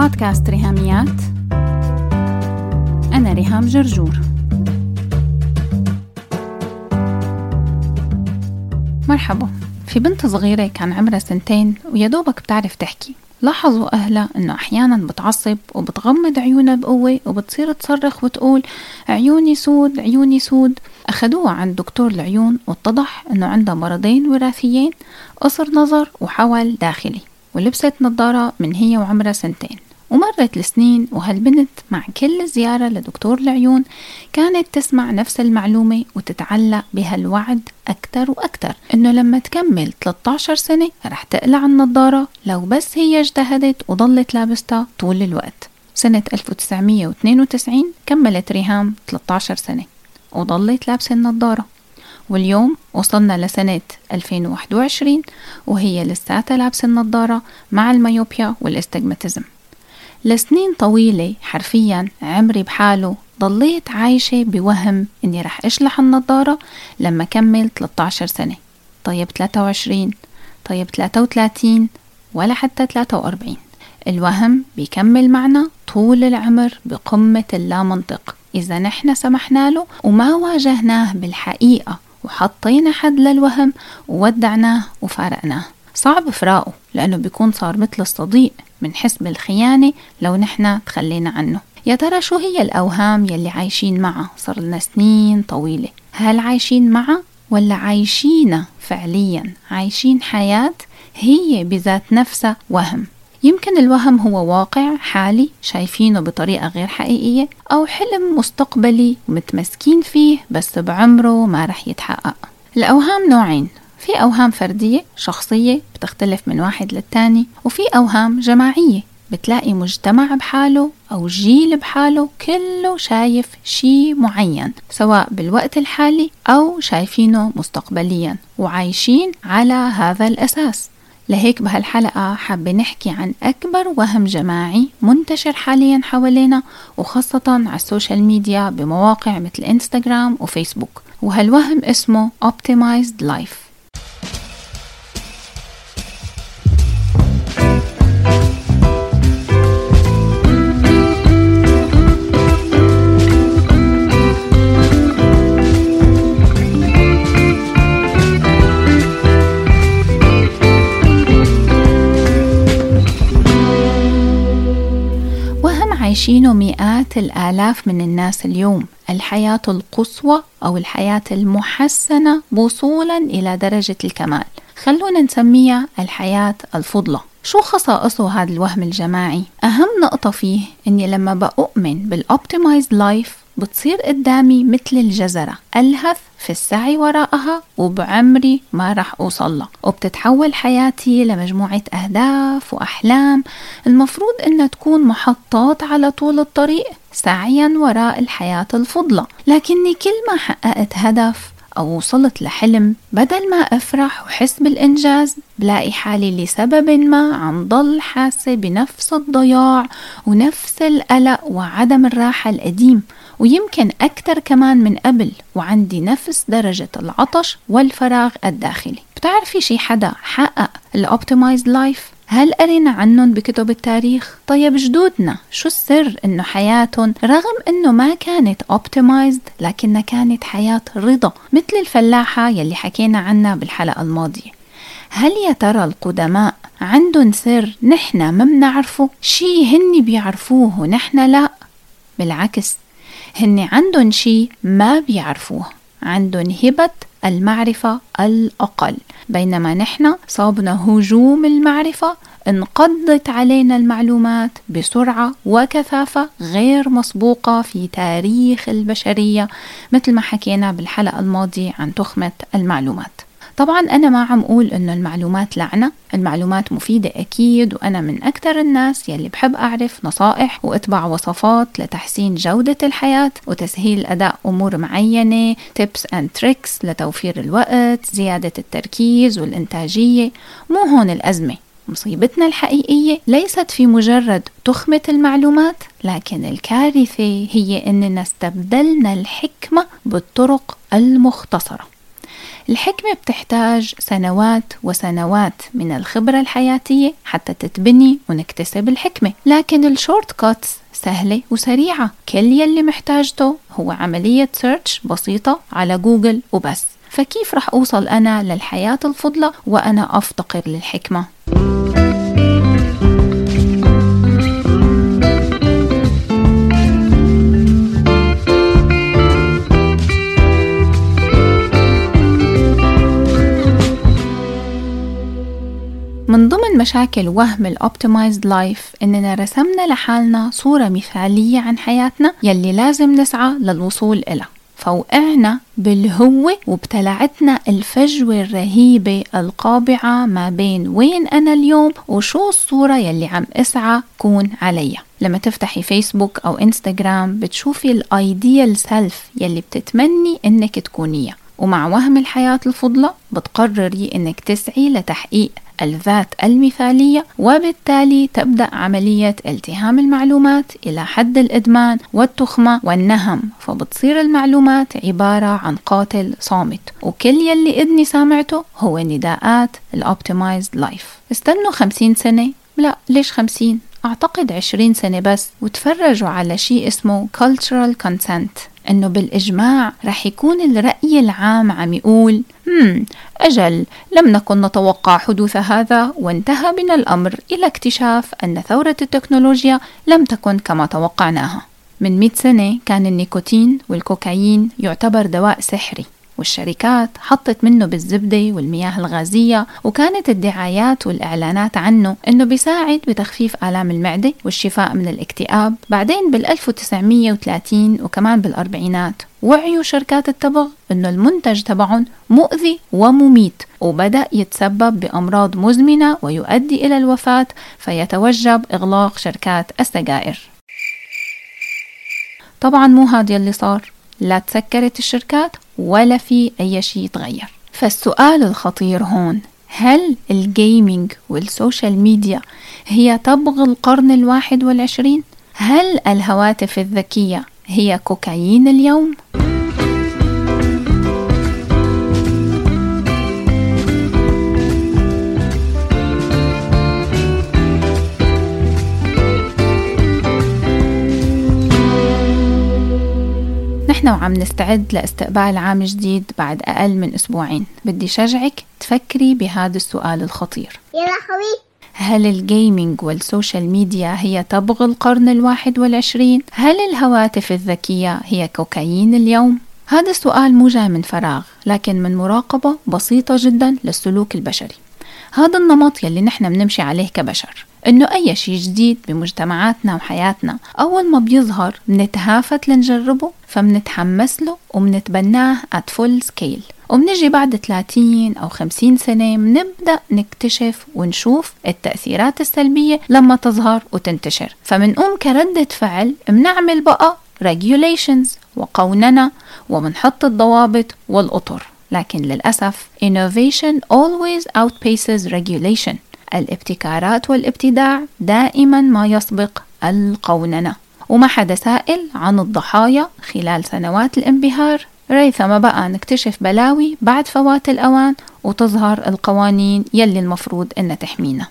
بودكاست ريهاميات. أنا ريهام جرجور. مرحبا. في بنت صغيرة كان عمرها سنتين ويا دوبك بتعرف تحكي. لاحظوا أهلها إنه أحيانا بتعصب وبتغمض عيونها بقوة وبتصير تصرخ وتقول عيوني سود عيوني سود أخدوها عند دكتور العيون واتضح إنه عندها مرضين وراثيين قصر نظر وحول داخلي ولبست نظارة من هي وعمرها سنتين. ومرت السنين وهالبنت مع كل زيارة لدكتور العيون كانت تسمع نفس المعلومة وتتعلق بهالوعد أكتر وأكتر. إنه لما تكمل 13 سنة رح تقلع النظارة لو بس هي اجتهدت وضلت لابستها طول الوقت. سنة 1992 كملت ريهام 13 سنة وضلت لابسة النظارة. واليوم وصلنا لسنة 2021 وهي لساتها لابسة النظارة مع الميوبيا والاستجماتيزم. لسنين طويلة حرفيا عمري بحاله ضليت عايشة بوهم إني رح أشلح النظارة لما كمل 13 سنة. طيب 23 طيب 33 ولا حتى 43 الوهم بيكمل معنا طول العمر بقمة اللامنطق. إذا نحن سمحنا له وما واجهناه بالحقيقة وحطينا حد للوهم وودعناه وفارقناه. صعب فراقه لأنه بيكون صار مثل الصديق منحس بالخيانة لو نحن تخلينا عنه. يا ترى شو هي الأوهام يلي عايشين معها؟ صار لنا سنين طويلة. هل عايشين معها ولا عايشينها فعليا؟ عايشين حياة هي بذات نفسها وهم. يمكن الوهم هو واقع حالي شايفينه بطريقة غير حقيقية أو حلم مستقبلي ومتمسكين فيه بس بعمره ما رح يتحقق. الأوهام نوعين. في أوهام فردية شخصية بتختلف من واحد للتاني وفي أوهام جماعية بتلاقي مجتمع بحاله أو جيل بحاله كله شايف شي معين سواء بالوقت الحالي أو شايفينه مستقبليا وعايشين على هذا الأساس. لهيك بهالحلقة حابة نحكي عن أكبر وهم جماعي منتشر حاليا حوالينا وخاصة على السوشيال ميديا بمواقع مثل إنستغرام وفيسبوك. وهالوهم اسمه Optimized Life. عايشينه مئات الآلاف من الناس اليوم. الحياة القصوى أو الحياة المحسنة وصولا إلى درجة الكمال. خلونا نسميها الحياة الفضلى. شو خصائصه هذا الوهم الجماعي؟ أهم نقطة فيه إني لما بأؤمن بالأوبتمايزد لايف بتصير قدامي مثل الجزرة. ألهث في السعي وراءها وبعمري ما رح أوصلها وبتتحول حياتي لمجموعة أهداف وأحلام. المفروض إنها تكون محطات على طول الطريق سعيا وراء الحياة الفضلى لكني كل ما حققت هدف أو وصلت لحلم بدل ما أفرح وحس بالإنجاز بلاقي حالي لسبب ما عم ضل حاسة بنفس الضياع ونفس القلق وعدم الراحة القديم. ويمكن أكثر كمان من قبل وعندي نفس درجة العطش والفراغ الداخلي. بتعرفي شي حدا حقق ال optimized life هل قرينا عنهم بكتب التاريخ؟ طيب جدودنا شو السر إنه حياتهم؟ رغم إنه ما كانت optimized لكنها كانت حياة رضا مثل الفلاحة يلي حكينا عنها بالحلقة الماضية. هل يا ترى القدماء عندهم سر نحن ما بنعرفه؟ شي هن بيعرفوه ونحن لا؟ بالعكس هن عندهم شي ما بيعرفوه. عندهم هبة المعرفة الأقل. بينما نحن صابنا هجوم المعرفة انقضت علينا المعلومات بسرعة وكثافة غير مسبوقة في تاريخ البشرية مثل ما حكينا بالحلقة الماضية عن تخمة المعلومات. طبعا أنا ما عم أقول إنه المعلومات لعنة المعلومات مفيدة أكيد وأنا من أكثر الناس يلي بحب أعرف نصائح وأتبع وصفات لتحسين جودة الحياة وتسهيل أداء أمور معينة tips and tricks لتوفير الوقت زيادة التركيز والإنتاجية. مو هون الأزمة مصيبتنا الحقيقية ليست في مجرد تخمة المعلومات لكن الكارثة هي أننا استبدلنا الحكمة بالطرق المختصرة. الحكمة بتحتاج سنوات وسنوات من الخبرة الحياتية حتى تتبني ونكتسب الحكمة. لكن ال shortcuts سهلة وسريعة. كل يلي محتاجته هو عملية search بسيطة على جوجل وبس. فكيف رح أوصل أنا للحياة الفضلة وأنا أفتقر للحكمة؟ مشاكل وهم ال optimized life إننا رسمنا لحالنا صورة مثالية عن حياتنا يلي لازم نسعى للوصول إلها فوقعنا بالهوة وابتلعتنا الفجوة الرهيبة القابعة ما بين وين أنا اليوم وشو الصورة يلي عم أسعى كون عليها. لما تفتحي فيسبوك أو إنستغرام بتشوفي ال ideal self يلي بتتمني إنك تكونيها. ومع وهم الحياة الفضلى بتقرري إنك تسعي لتحقيق الذات المثالية وبالتالي تبدأ عملية التهام المعلومات إلى حد الإدمان والتخمة والنهم فبتصير المعلومات عبارة عن قاتل صامت. وكل يلي إذني سامعته هو نداءات الأوبتمايزد لايف استنوا خمسين سنة؟ لا ليش خمسين؟ أعتقد عشرين سنة بس وتفرجوا على شيء اسمه cultural consent إنه بالإجماع رح يكون الرأي العام عم يقول هم أجل لم نكن نتوقع حدوث هذا وانتهى بنا الأمر إلى اكتشاف أن ثورة التكنولوجيا لم تكن كما توقعناها. من 100 سنة كان النيكوتين والكوكايين يعتبر دواء سحري. والشركات حطت منه بالزبدة والمياه الغازية وكانت الدعايات والإعلانات عنه أنه بيساعد بتخفيف آلام المعدة والشفاء من الاكتئاب. بعدين بال 1930 وكمان بالأربعينات وعيوا شركات التبغ أنه المنتج تبعهم مؤذي ومميت وبدأ يتسبب بأمراض مزمنة ويؤدي إلى الوفاة فيتوجب إغلاق شركات السجائر. طبعا مو هذا اللي صار. لا تسكرت الشركات ولا في أي شيء تغير فالسؤال الخطير هون هل ال gaming وال social media هي تبغ القرن الواحد والعشرين؟ هل الهواتف الذكية هي كوكايين اليوم؟ نحن وعم نستعد لاستقبال عام جديد بعد أقل من أسبوعين. بدي شجعك تفكري بهذا السؤال الخطير. يا لهوي هل ال gaming وال social media هي تبغ القرن الواحد والعشرين؟ هل الهواتف الذكية هي كوكايين اليوم؟ هذا السؤال مو جاي من فراغ لكن من مراقبة بسيطة جدا للسلوك البشري. هذا النمط يلي نحن بنمشي عليه كبشر. إنه أي شيء جديد بمجتمعاتنا وحياتنا أول ما بيظهر بنتهافت لنجربه فبنتحمس له وبنتبناه at full scale. وبنجي بعد 30 أو 50 سنة بنبدأ نكتشف ونشوف التأثيرات السلبية لما تظهر وتنتشر. فمنقوم كردة فعل بنعمل بقى regulations وقوننة وبنحط الضوابط والأطر. لكن للأسف innovation always outpaces regulation. الابتكارات والابتداع دائما ما يسبق القوننة وما حدا سائل عن الضحايا خلال سنوات الانبهار. ريثما بقى نكتشف بلاوي بعد فوات الأوان وتظهر القوانين يلي المفروض إنها تحمينا.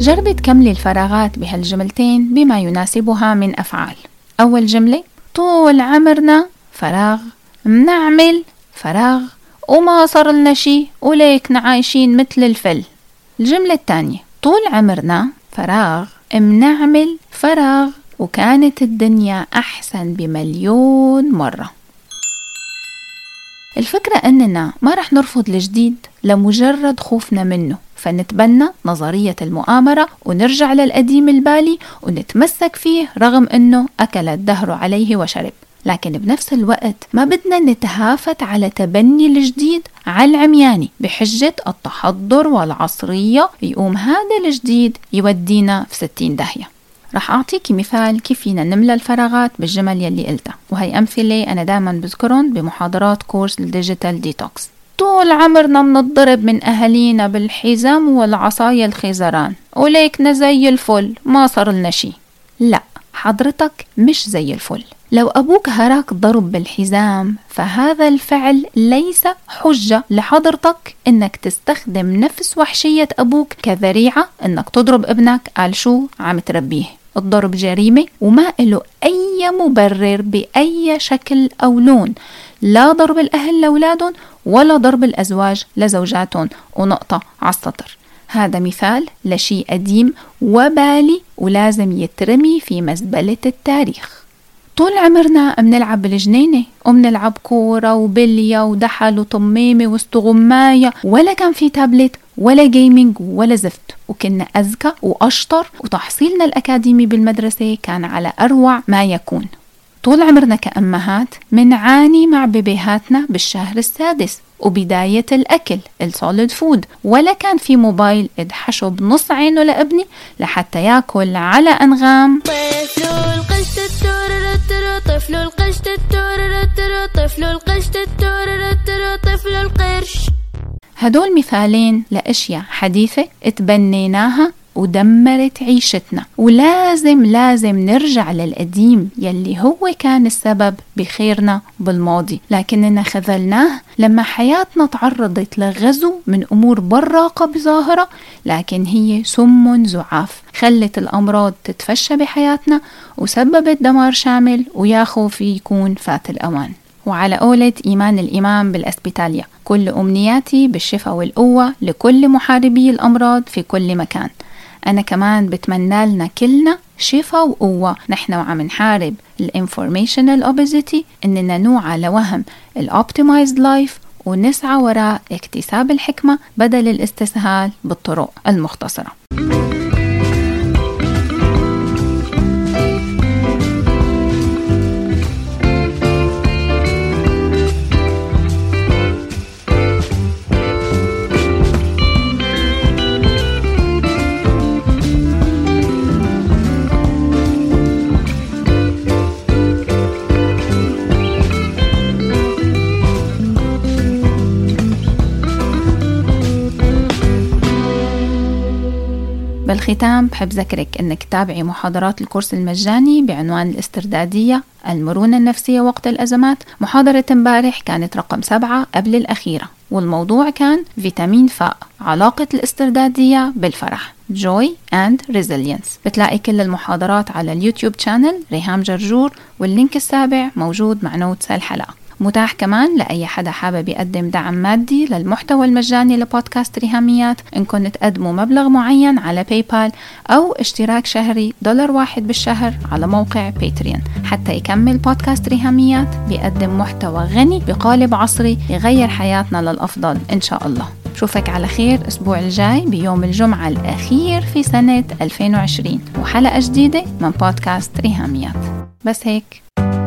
جربي تكملي الفراغات بهالجملتين بما يناسبها من أفعال. أول جملة طول عمرنا فراغ منعمل فراغ وما صار لنا شي وليكنا عايشين مثل الفل. الجملة الثانية طول عمرنا فراغ منعمل فراغ وكانت الدنيا أحسن بمليون مرة. الفكرة أننا ما رح نرفض الجديد لمجرد خوفنا منه. فنتبنى نظرية المؤامرة ونرجع للقديم البالي ونتمسك فيه رغم أنه أكل الدهر عليه وشرب. لكن بنفس الوقت ما بدنا نتهافت على تبني الجديد على العمياني بحجة التحضر والعصرية يقوم هذا الجديد يودينا في ستين داهية. رح أعطيكي مثال كيف فينا نملى الفراغات بالجمل يلي قلتها. وهي أمثلة أنا دائما بذكرهم بمحاضرات كورس ال digital detox. طول عمرنا منضرب من أهالينا بالحزام والعصاية الخيزران وليكنا زي الفل ما صار لنا شي. لا حضرتك مش زي الفل. لو أبوك هراك ضرب بالحزام فهذا الفعل ليس حجة لحضرتك إنك تستخدم نفس وحشية أبوك كذريعة إنك تضرب ابنك. قال شو؟ عم تربيه. الضرب جريمة وما له أي مبرر بأي شكل أو لون. لا ضرب الأهل لأولادهم ولا ضرب الأزواج لزوجاتهم. ونقطة على السطر. هذا مثال لشيء قديم وبالي ولازم يترمي في مزبلة التاريخ. طول عمرنا بنلعب بالجنينة وبنلعب كورة وبلية ودحل وطميمة واستغماية. ولا كان في تابلت ولا gaming ولا زفت وكنا أذكى وأشطر وتحصيلنا الأكاديمي بالمدرسة كان على أروع ما يكون. طول عمرنا كأمهات منعاني مع بيبيهاتنا بالشهر السادس وبداية الأكل ال solid food ولا كان في موبايل ادحشه بنص عينه لابني لحتى ياكل على أنغام. طفل القشط طفل القشط طفل القشط طفل القرش. هدول مثالين لأشياء حديثة اتبنيناها ودمرت عيشتنا. ولازم لازم نرجع للقديم يلي هو كان السبب بخيرنا بالماضي. لكننا خذلناه لما حياتنا تعرضت لغزو من أمور براقة بظاهرة لكن هي سم زعاف. خلت الأمراض تتفشى بحياتنا وسببت دمار شامل ويا خوف يكون فات الأوان وعلى قولة إيمان الإمام بالأسبيتاليا كل أمنياتي بالشفاء والقوة لكل محاربي الأمراض في كل مكان. أنا كمان بتمنى لنا كلنا شفاء وقوة. نحن وعم نحارب ال informational obesity إننا نوعى لوهم ال optimized life ونسعى وراء اكتساب الحكمة بدل الاستسهال بالطرق المختصرة. بالختام بحب ذكرك إنك تتابعي محاضرات الكورس المجاني بعنوان الاستردادية المرونة النفسية وقت الأزمات. محاضرة امبارح كانت رقم سبعة قبل الأخيرة والموضوع كان فيتامين فاء علاقة الاستردادية بالفرح Joy and Resilience. بتلاقي كل المحاضرات على اليوتيوب channel ريهام جرجور وال link السابع موجود مع notes الحلقة متاح كمان لأي حدا حابب يقدم دعم مادي للمحتوى المجاني لبودكاست ريهاميات. إنكم تقدموا مبلغ معين على باي بال أو اشتراك شهري دولار واحد بالشهر على موقع باتريون حتى يكمل بودكاست ريهاميات بيقدم محتوى غني بقالب عصري يغير حياتنا للأفضل. إن شاء الله. بشوفك على خير الأسبوع الجاي بيوم الجمعة الأخير في سنة 2020 وحلقة جديدة من بودكاست ريهاميات. بس هيك.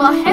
Well.